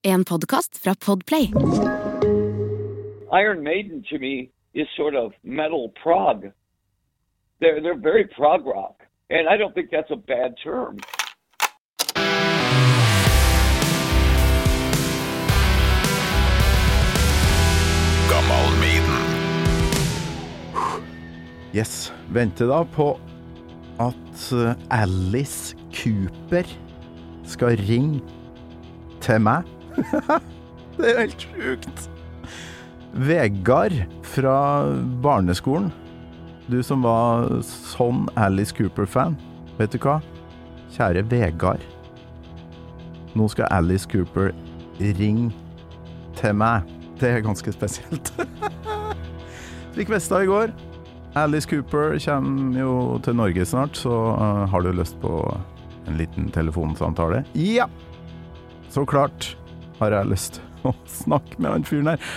En podkast fra Podplay. Iron Maiden to me is sort of metal prog. They're they're very prog rock, and I don't think that's a bad term. Gammal Maiden. Yes, venter da på at eh, Alice Cooper skal ringe til meg. det er jo helt sjukt. Vegard fra barneskolen, du som var sånn Alice Cooper-fan, vet du hva? Kjære Vegard. Nå skal Alice Cooper ringe til meg. Det er ganske spesielt. Fikk Vesta i går. Alice Cooper kommer jo til Norge snart, så uh, har du lyst på en liten telefonsamtale? Ja! Så klart har jeg lyst til å snakke med han fyren her.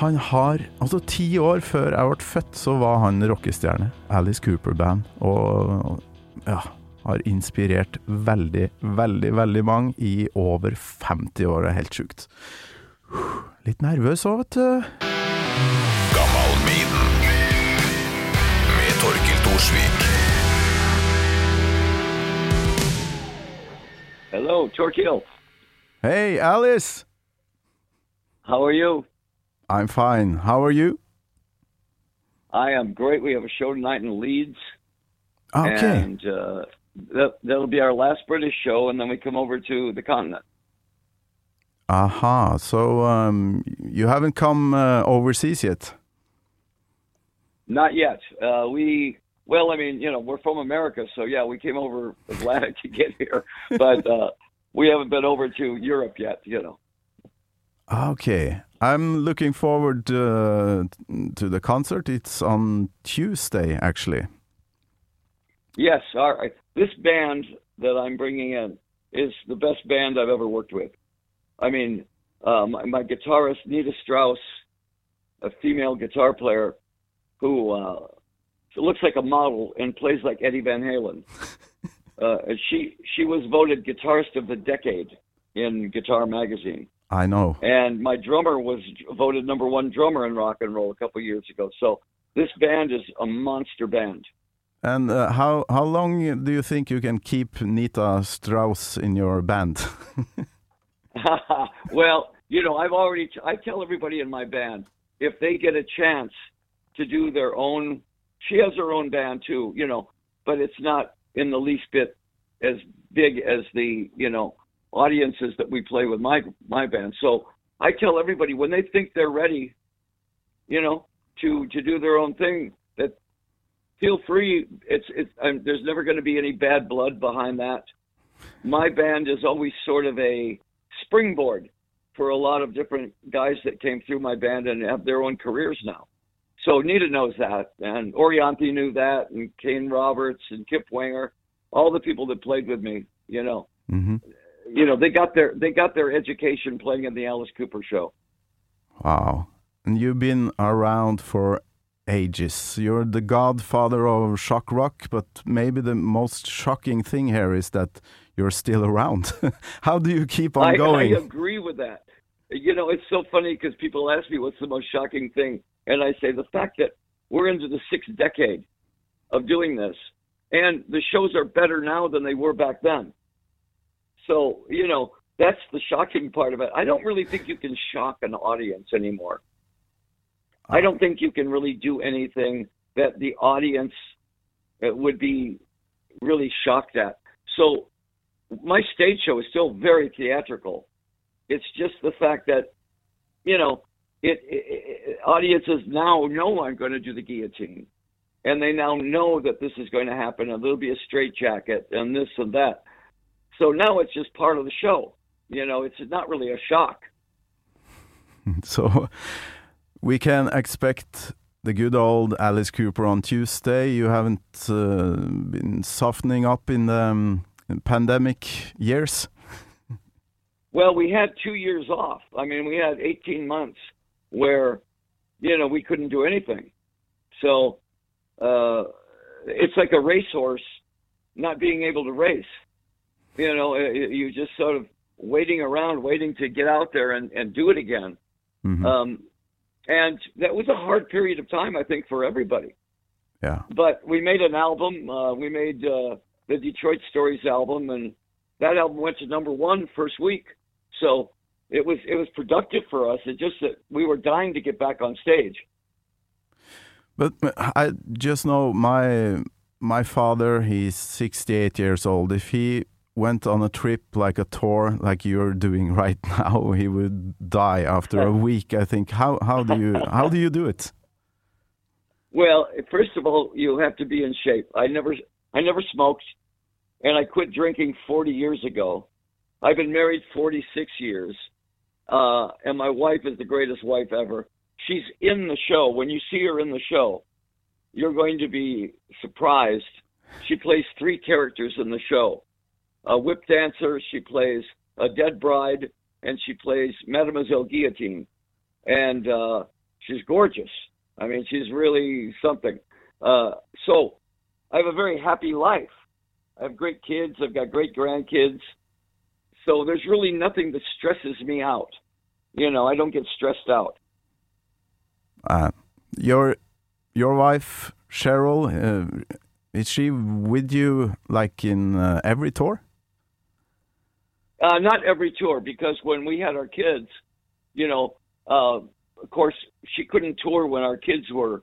Han har Altså, ti år før jeg ble født, så var han rockestjerne. Alice Cooper Band. Og ja, har inspirert veldig, veldig, veldig mange i over 50 år. Det er helt sjukt. Litt nervøs òg, vet du. Gammalmiden Med Torkil Thorsvik. Hello, Torquil. Hey, Alice! How are you? I'm fine. How are you? I am great. We have a show tonight in Leeds, Okay. and uh, that that'll be our last British show, and then we come over to the continent. Aha. So um, you haven't come uh, overseas yet? Not yet. Uh, we well, I mean, you know, we're from America, so yeah, we came over Atlantic to get here, but uh, we haven't been over to Europe yet. You know. Okay. I'm looking forward uh, to the concert. It's on Tuesday, actually. Yes, all right. This band that I'm bringing in is the best band I've ever worked with. I mean, uh, my, my guitarist Nita Strauss, a female guitar player who uh, looks like a model and plays like Eddie Van Halen. uh, she she was voted guitarist of the decade in Guitar Magazine, I know. and my drummer was voted number one drummer in rock and roll a couple years ago. So this band is a monster band. And uh, how how long do you think you can keep Nita Strauss in your band? well, you know, I've already, I tell everybody in my band, if they get a chance to do their own, she has her own band too, you know, but it's not in the least bit as big as the, you know, audiences that we play with my, my band. So I tell everybody when they think they're ready, you know, to, to do their own thing, that feel free. It's, it's, um, there's never going to be any bad blood behind that. My band is always sort of a, springboard for a lot of different guys that came through my band and have their own careers now. So Nita knows that, and Orianthi knew that, and Kane Roberts and Kip Winger, all the people that played with me. You know, hmm you know they got their they got their education playing in the Alice Cooper show. Wow. And you've been around for ages. You're the godfather of shock rock, but maybe the most shocking thing here is that you're still around. How do you keep on I, going? I agree with that. You know, it's so funny because people ask me what's the most shocking thing, and I say the fact that we're into the sixth decade of doing this, and the shows are better now than they were back then. So, you know, that's the shocking part of it. I don't really think you can shock an audience anymore. I don't think you can really do anything that the audience uh, would be really shocked at. So, my stage show is still very theatrical. It's just the fact that, you know, it, it, it audiences now know I'm going to do the guillotine, and they now know that this is going to happen, and there'll be a straitjacket and this and that. So now it's just part of the show. You know, it's not really a shock. So we can expect the good old Alice Cooper on Tuesday. You haven't uh, been softening up in the um, pandemic years. Well, we had two years off. I mean, we had 18 months where, you know, we couldn't do anything. So uh, it's like a racehorse not being able to race. You know, you just sort of waiting around, waiting to get out there and, and do it again. Mhm. Um, and that was a hard period of time, I think, for everybody. yeah. But we made an album. Uh, we made uh, the Detroit Stories album, and that album went to number one first week. So it was it was productive for us. It just that we were dying to get back on stage. But uh, I just know my my father. He's sixty eight years old. If he went on a trip like a tour like you're doing right now, he would die after a week. I think. How how do you how do you do it? Well, first of all, you have to be in shape. I never I never smoked, and I quit drinking 40 years ago. I've been married 46 years, uh, and my wife is the greatest wife ever. She's in the show. When you see her in the show, you're going to be surprised. She plays three characters in the show: a whip dancer, she plays a dead bride, and she plays Mademoiselle Guillotine. And uh, she's gorgeous. I mean, she's really something. Uh, so I have a very happy life. I have great kids. I've got great grandkids. So there's really nothing that stresses me out. You know, I don't get stressed out. Uh, your your wife Cheryl uh, is she with you like in uh, every tour? Uh, not every tour, because when we had our kids, you know, uh, of course, she couldn't tour when our kids were,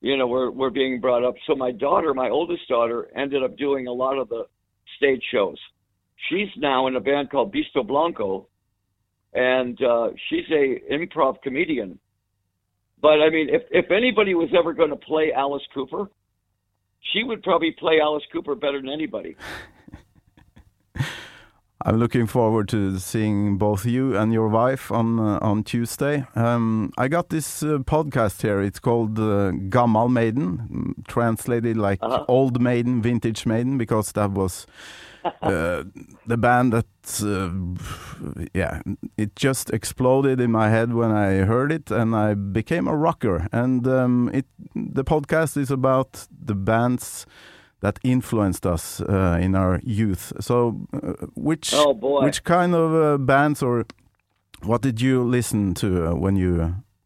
you know, were were being brought up. So my daughter, my oldest daughter, ended up doing a lot of the stage shows. She's now in a band called Beasto Blanco, and uh, she's a improv comedian. But I mean, if if anybody was ever going to play Alice Cooper, she would probably play Alice Cooper better than anybody. I'm looking forward to seeing both you and your wife on uh, on Tuesday. Um, I got this uh, podcast here. It's called uh, Gammal Maiden, mm, translated like Uh-huh. Old Maiden, Vintage Maiden, because that was uh, the band that, uh, yeah, it just exploded in my head when I heard it, and I became a rocker. And um, it the podcast is about the bands that influenced us uh, in our youth. So, uh, which Oh, boy. which kind of uh, bands or what did you listen to uh, when you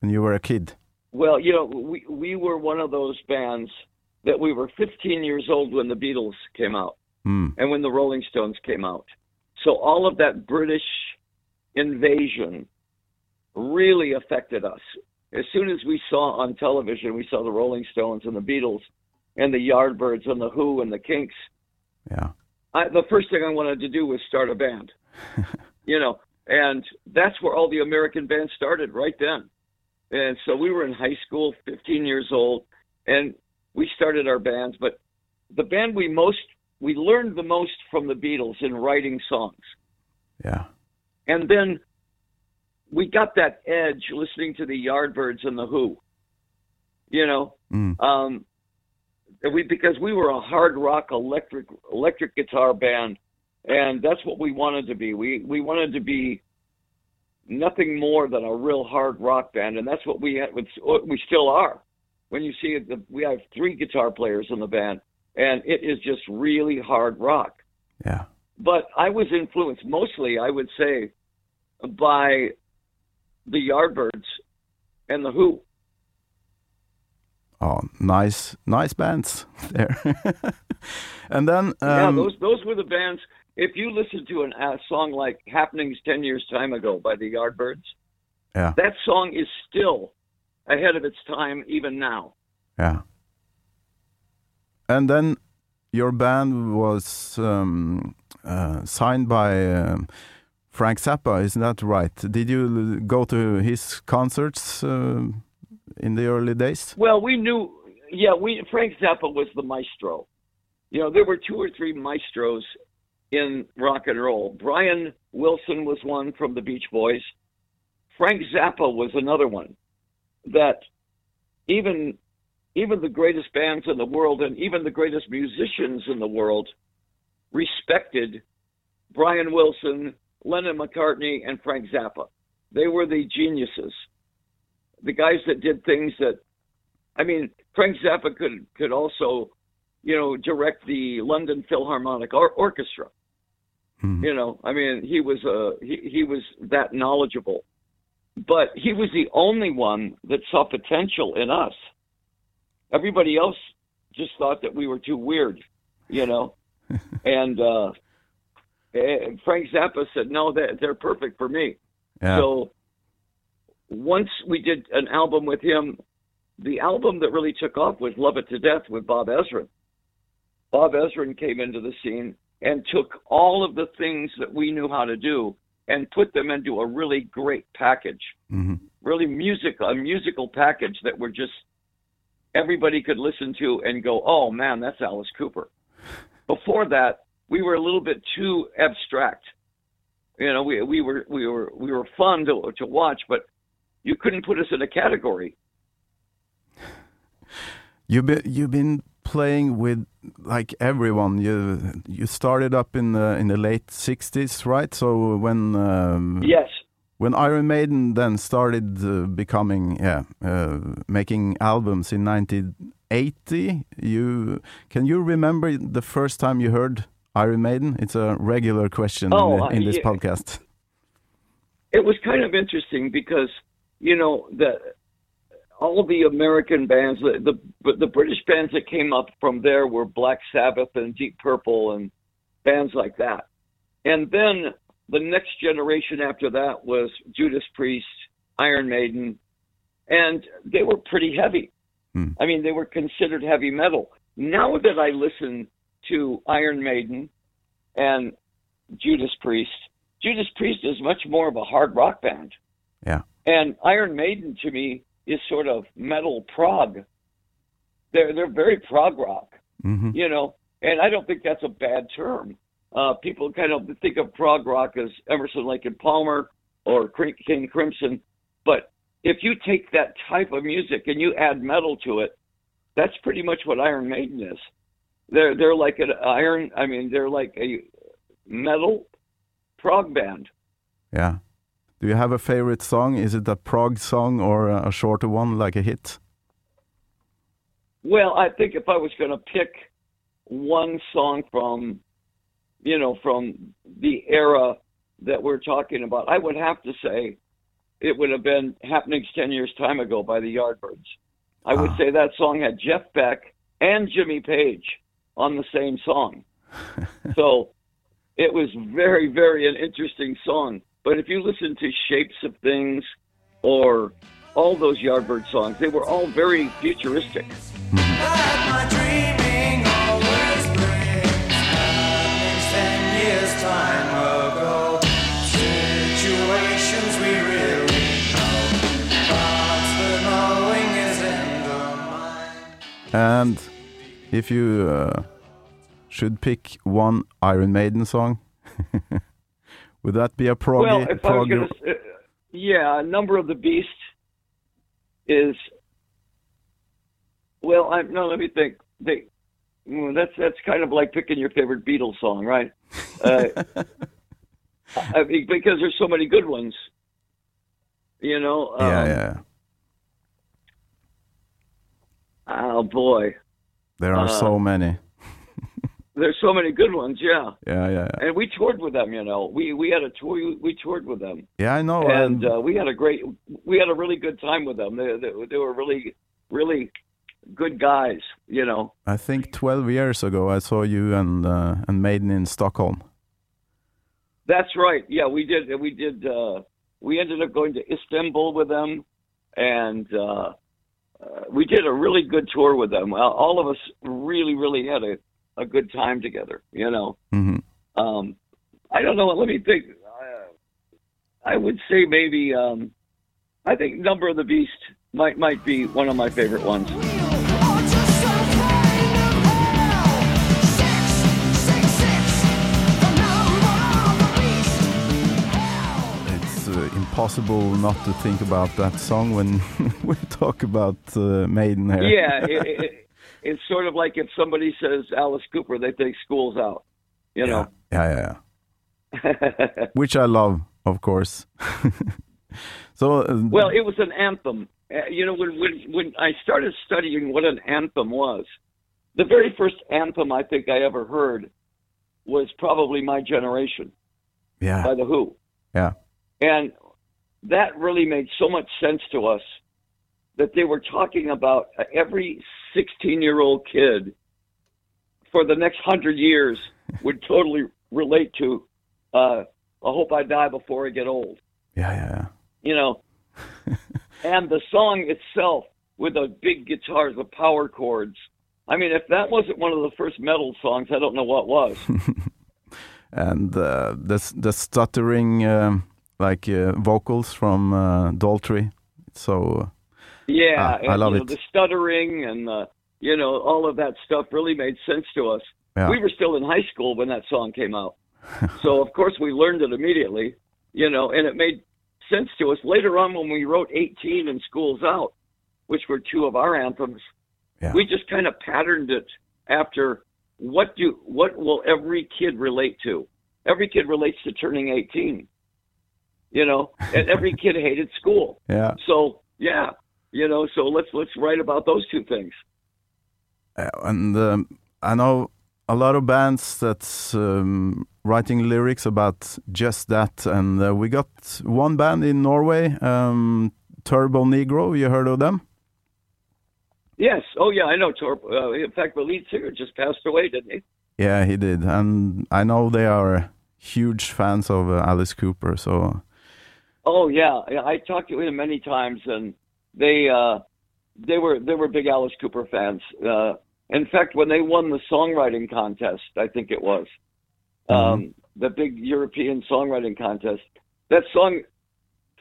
when you were a kid? Well, you know, we we were one of those bands that we were 15 years old when the Beatles came out Mm, and when the Rolling Stones came out. So all of that British invasion really affected us. As soon as we saw on television, we saw the Rolling Stones and the Beatles and the Yardbirds and the Who and the Kinks. yeah, I, the first thing I wanted to do was start a band, you know, and that's where all the American bands started right then. And so we were in high school, 15 years old, and we started our bands. But the band we most, we learned the most from the Beatles in writing songs. yeah, And then we got that edge listening to the Yardbirds and the Who, you know, mm, um, we because we were a hard rock electric electric guitar band, and that's what we wanted to be. We we wanted to be nothing more than a real hard rock band, and that's what we had, we still are. When you see it, we have three guitar players in the band, and it is just really hard rock. yeah. But I was influenced mostly, I would say, by the Yardbirds and the Who. Oh, nice, nice bands there. and then yeah, um, those those were the bands. If you listen to an, a song like "Happenings Ten Years Time Ago" by the Yardbirds, yeah, that song is still ahead of its time even now. yeah. And then your band was um, uh, signed by um, Frank Zappa, isn't that right? Did you go to his concerts uh, in the early days? Well, we knew, yeah, we Frank Zappa was the maestro. You know, there were two or three maestros in rock and roll. Brian Wilson was one from the Beach Boys. Frank Zappa was another one that even even the greatest bands in the world and even the greatest musicians in the world respected Brian Wilson, Lennon McCartney, and Frank Zappa. They were the geniuses, the guys that did things that, I mean, Frank Zappa could could also, you know, direct the London Philharmonic or- Orchestra. You know, I mean, he was uh, he he was that knowledgeable, but he was the only one that saw potential in us. Everybody else just thought that we were too weird, you know. and uh, Frank Zappa said, "No, they're, they're perfect for me." Yeah. So once we did an album with him, the album that really took off was Love It to Death with Bob Ezrin. Bob Ezrin came into the scene and took all of the things that we knew how to do and put them into a really great package. hmm Really music, a musical package that were just everybody could listen to and go, "Oh man, that's Alice Cooper." Before that, we were a little bit too abstract. You know, we we were we were we were fun to to watch, but you couldn't put us in a category. You've been you've been playing with like everyone. You you started up in the in the late '60s, right? So when um, Yes. when Iron Maiden then started uh, becoming yeah uh, making albums in 1980, you can you remember the first time you heard Iron Maiden? It's a regular question Oh, in, the- in this yeah. podcast. it was kind of interesting because you know the all the American bands, the, the the British bands that came up from there were Black Sabbath and Deep Purple and bands like that, and then the next generation after that was Judas Priest, Iron Maiden, and they were pretty heavy. Hmm. I mean, they were considered heavy metal. Now that I listen to Iron Maiden and Judas Priest, Judas Priest is much more of a hard rock band. And Iron Maiden to me is sort of metal prog. They're they're very prog rock, hmm you know, and I don't think that's a bad term. Uh, people kind of think of prog rock as Emerson, Lake and Palmer or King Crimson, but if you take that type of music and you add metal to it, that's pretty much what Iron Maiden is. They're they're like an iron. I mean, they're like a metal prog band. Yeah. Do you have a favorite song? Is it a prog song or a, shorter one, like a hit? Well, I think if I was going to pick one song from, you know, from the era that we're talking about, I would have to say it would have been Happenings 10 Years Time Ago by the Yardbirds. I would Ah. say that song had Jeff Beck and Jimmy Page on the same song. so it was very, very an interesting song. But if you listen to Shapes of Things or all those Yardbird songs, they were all very futuristic. And if you uh, should pick one Iron Maiden song, would that be a prog? Well, if I was to, uh, yeah, Number of the Beast is. Well, I no. Let me think. They, well, that's that's kind of like picking your favorite Beatles song, right? Uh, I mean, because there's so many good ones. You know. Um, yeah, yeah. Oh boy, There are uh, so many. There's so many good ones. Yeah, Yeah, yeah, and we toured with them. You know, we we had a tour. We, toured with them. Yeah, I know. and um, uh, we had a great we had a really good time with them they, they, they were really really good guys you know I think 12 years ago I saw you and uh, and Maiden in Stockholm. that's right yeah we did we did uh we ended up going to istanbul with them and uh, uh we did a really good tour with them all of us really really had a a good time together you know? Hmm um i don't know let me think uh, i would say maybe um i think number of the beast might might be one of my favorite ones. It's uh, impossible not to think about that song when we talk about uh, Maiden here. yeah, it, it, it's sort of like if somebody says Alice Cooper, they think school's out. You yeah, know. yeah, yeah, yeah. Which I love, of course. so, uh, well, it was an anthem. Uh, you know, when when when I started studying what an anthem was, the very first anthem I think I ever heard was probably my generation Yeah. by the Who. Yeah. And that really made so much sense to us that they were talking about every 16 year old kid for the next hundred years would totally relate to uh, I hope I die before I get old. Yeah. Yeah. Yeah. You know, and the song itself with the big guitars, the power chords. I mean, if that wasn't one of the first metal songs, I don't know what was. and uh, the the stuttering um, like uh, vocals from uh, Daltrey. So Yeah, Ah, I love you know, it. the stuttering and the, you know all of that stuff really made sense to us. Yeah. We were still in high school when that song came out, so of course we learned it immediately. You know, and it made sense to us later on when we wrote 18 and Schools Out, which were two of our anthems. Yeah. We just kind of patterned it after what do what will every kid relate to? Every kid relates to turning 18. You know, and every kid hated school. yeah, So yeah, you know, so let's let's write about those two things. Uh, and um, I know a lot of bands that's um, writing lyrics about just that. And uh, we got one band in Norway, um, Turbo Negro. You heard of them? Yes. Oh yeah, I know. Torp. Uh, in fact, the lead singer just passed away, didn't he? Yeah, he did. And I know they are huge fans of uh, Alice Cooper. So Oh Yeah, I talked to him many times, and they uh, they were they were big Alice Cooper fans. Uh, in fact, when they won the songwriting contest, I think it was um, the big European songwriting contest. That song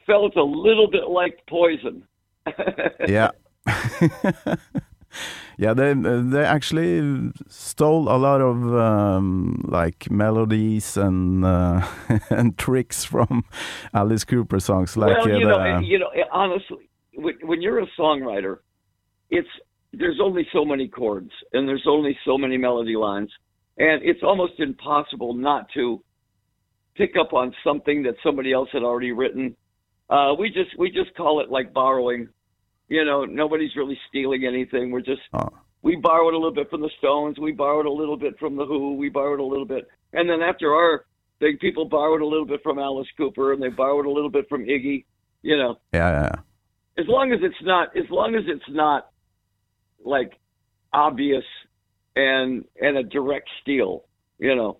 felt a little bit like Poison. yeah. yeah, they they actually stole a lot of um, like melodies and uh, and tricks from Alice Cooper songs. Like well, uh, you know, the- you know, honestly, when, when you're a songwriter, it's there's only so many chords and there's only so many melody lines, and it's almost impossible not to pick up on something that somebody else had already written. Uh, we just we just call it like borrowing. You know, nobody's really stealing anything. We're just Oh. we borrowed a little bit from the Stones, we borrowed a little bit from the Who, we borrowed a little bit, and then after our thing, people borrowed a little bit from Alice Cooper, and they borrowed a little bit from Iggy. You know, yeah, yeah, as long as it's not, as long as it's not like obvious and and a direct steal. You know,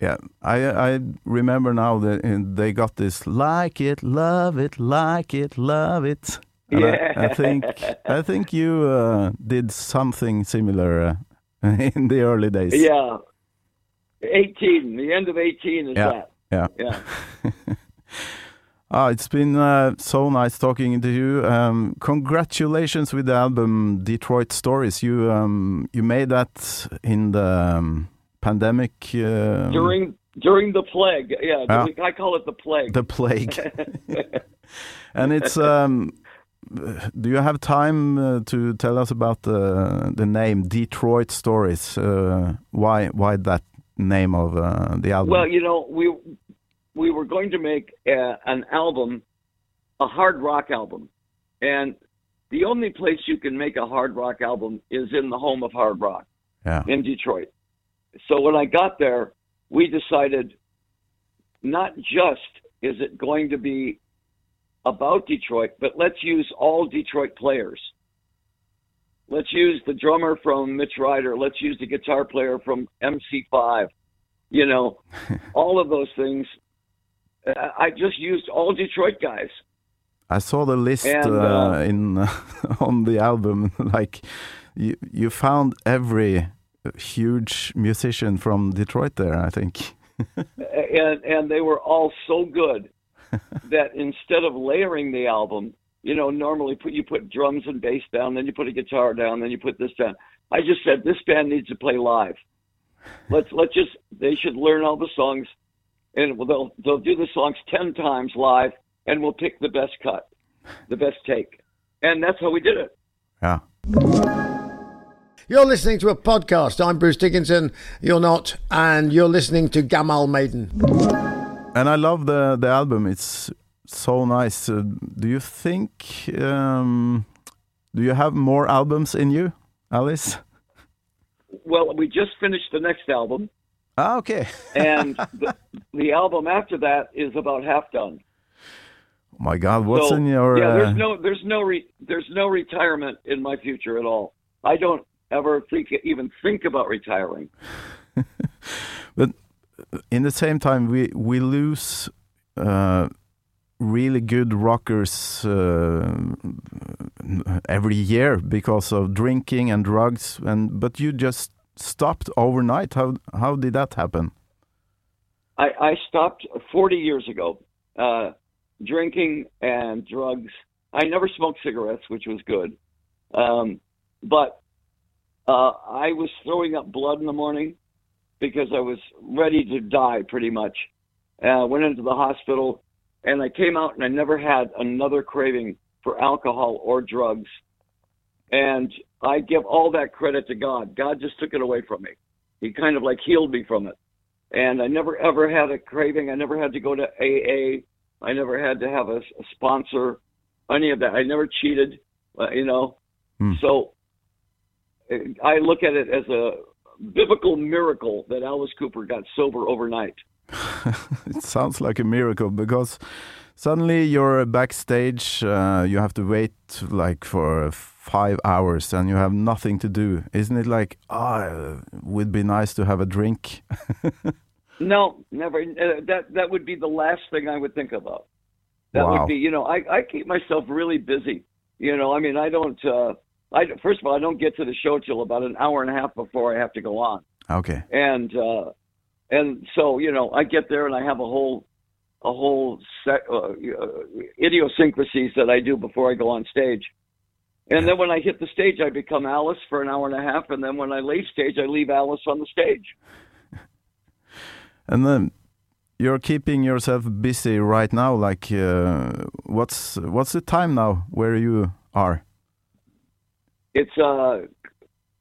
yeah. I I remember now that they got this like it, love it, like it, love it. And I, I think I think you uh, did something similar uh, in the early days. yeah. Eighteen, the end of eighteen is Yeah. that. yeah. Yeah. Ah, it's been uh, so nice talking to you. Um, congratulations with the album Detroit Stories. You um, you made that in the um, pandemic. Um, During during the plague, yeah, during- I call it the plague. the plague, and it's. Um, do you have time uh, to tell us about the the name Detroit Stories? Uh, why why that name of uh, the album? Well, you know, we we were going to make uh an album, a hard rock album, and the only place you can make a hard rock album is in the home of hard rock yeah, in Detroit. So when I got there, we decided not just is it going to be about Detroit, but let's use all Detroit players. Let's use the drummer from Mitch Ryder. Let's use the guitar player from MC5. You know, all of those things. I I just used all Detroit guys. I saw the list And, uh, uh, in on the album. Like you, you found every huge musician from Detroit there. I think. and and they were all so good that instead of layering the album, you know, normally put you put drums and bass down, then you put a guitar down, then you put this down. I just said this band needs to play live. Let's let's just they should learn all the songs, and they'll they'll do the songs ten times live, and we'll pick the best cut, the best take, and that's how we did it. Yeah. You're listening to a podcast. I'm Bruce Dickinson. You're not, and you're listening to Gammal Maiden. And I love the the album. It's so nice. Uh, do you think? Um, do you have more albums in you, Alice? Well, we just finished the next album. Ah, okay. and the, the album after that is about half done. Oh my God, what's so, in your? yeah, uh, there's no there's no re, there's no retirement in my future at all. I don't ever think even think about retiring. But in the same time, we we lose uh, really good rockers uh, every year because of drinking and drugs. And but you just stopped overnight. How how did that happen? I, I stopped 40 years ago, uh, drinking and drugs. I never smoked cigarettes, which was good. Um, but uh, I was throwing up blood in the morning because I was ready to die pretty much. Uh, went into the hospital and I came out and I never had another craving for alcohol or drugs. And I give all that credit to God. God just took it away from me. He kind of like healed me from it and I never ever had a craving. I never had to go to AA. I never had to have a, a sponsor, any of that. I never cheated, uh, you know. Hmm. So I look at it as a biblical miracle that Alice Cooper got sober overnight. it sounds like a miracle because suddenly you're backstage. Uh, you have to wait like for five hours and you have nothing to do. Isn't it like, ah, it would be nice to have a drink? No, never. Uh, that that would be the last thing I would think about. That Wow. would be, you know, I I keep myself really busy. You know, I mean, I don't. uh I first of all, I don't get to the show till about an hour and a half before I have to go on. okay. and uh, and so you know I get there and I have a whole a whole set uh, uh, idiosyncrasies that I do before I go on stage, and then when I hit the stage I become Alice for an hour and a half, and then when I leave stage I leave Alice on the stage. And then you're keeping yourself busy right now. Like, uh, what's what's the time now where you are? It's uh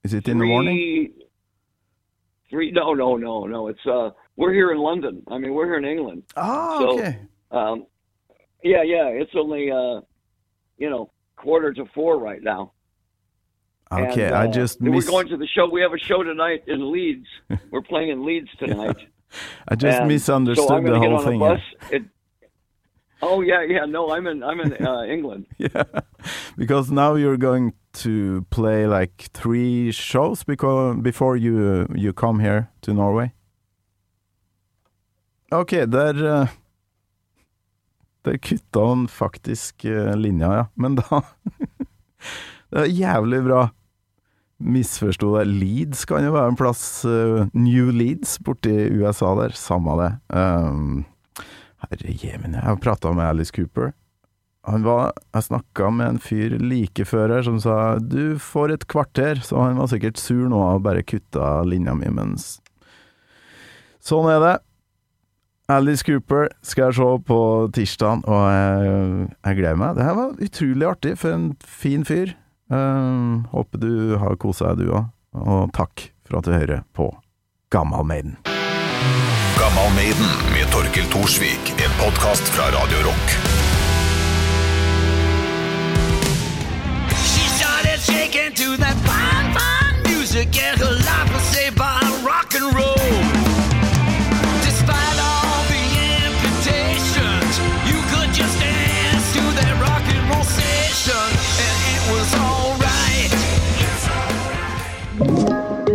Is it in the morning? three three no no no no it's uh we're here in London. I mean we're here in England. Ah, So- okay. Um, yeah yeah it's only uh you know quarter to four right now. Okay, And, I uh, just we're going to the show. We have a show tonight in Leeds. we're playing in Leeds tonight. I just And so misunderstood I'm the get whole a thing. bus. It, oh yeah, yeah. No, I'm in. I'm in uh, England. yeah, because now you're going to play like three shows because before you you come here to Norway. Ok, der uh, Der kutta han faktisk uh, linja, ja. Men da Det er jævlig bra. Misforsto det. Leeds kan jo være en plass. uh, New Leeds borti USA der. Samme det. Um, herre jemen, jeg har prata med Alice Cooper. Var, jeg snakka med en fyr like før her som sa du får et kvarter, så han var sikkert sur nå og bare kutta linja mi, mens Sånn er det. Alice Cooper skal jeg se på tirsdag, og jeg, jeg gleder meg. Det her var utrolig artig, for en fin fyr. Uh, håper du har kosa deg, du òg. Og takk for at du hører på Gammal Maiden. Gammal Maiden med Torkil Thorsvik. En podkast fra Radio Rock. She started shaking to that fine, fine music, and her life was saved by rock and roll.